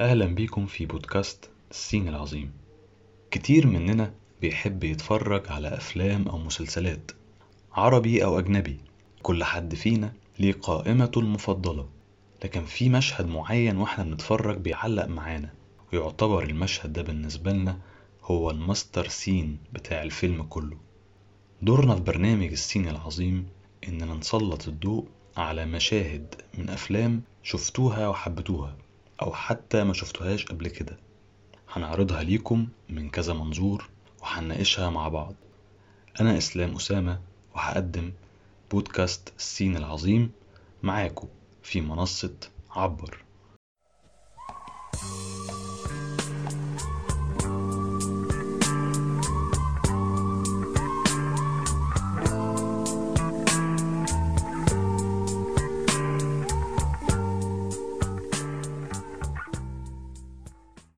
أهلا بيكم في بودكاست الصين العظيم. كتير مننا بيحب يتفرج على أفلام أو مسلسلات عربي أو أجنبي. كل حد فينا ليه قائمته المفضلة. لكن في مشهد معين وإحنا بنتفرج بيعلق معانا ويعتبر المشهد ده بالنسبة لنا هو الماستر سين بتاع الفيلم كله. دورنا في برنامج الصين العظيم إننا نسلط الضوء على مشاهد من أفلام شفتوها وحبتوها أو حتى ما شفتوهاش قبل كده. هنعرضها ليكم من كذا منظور وهنناقشها مع بعض. أنا إسلام أسامة وهقدم بودكاست الصين العظيم معاكم في منصة عبر.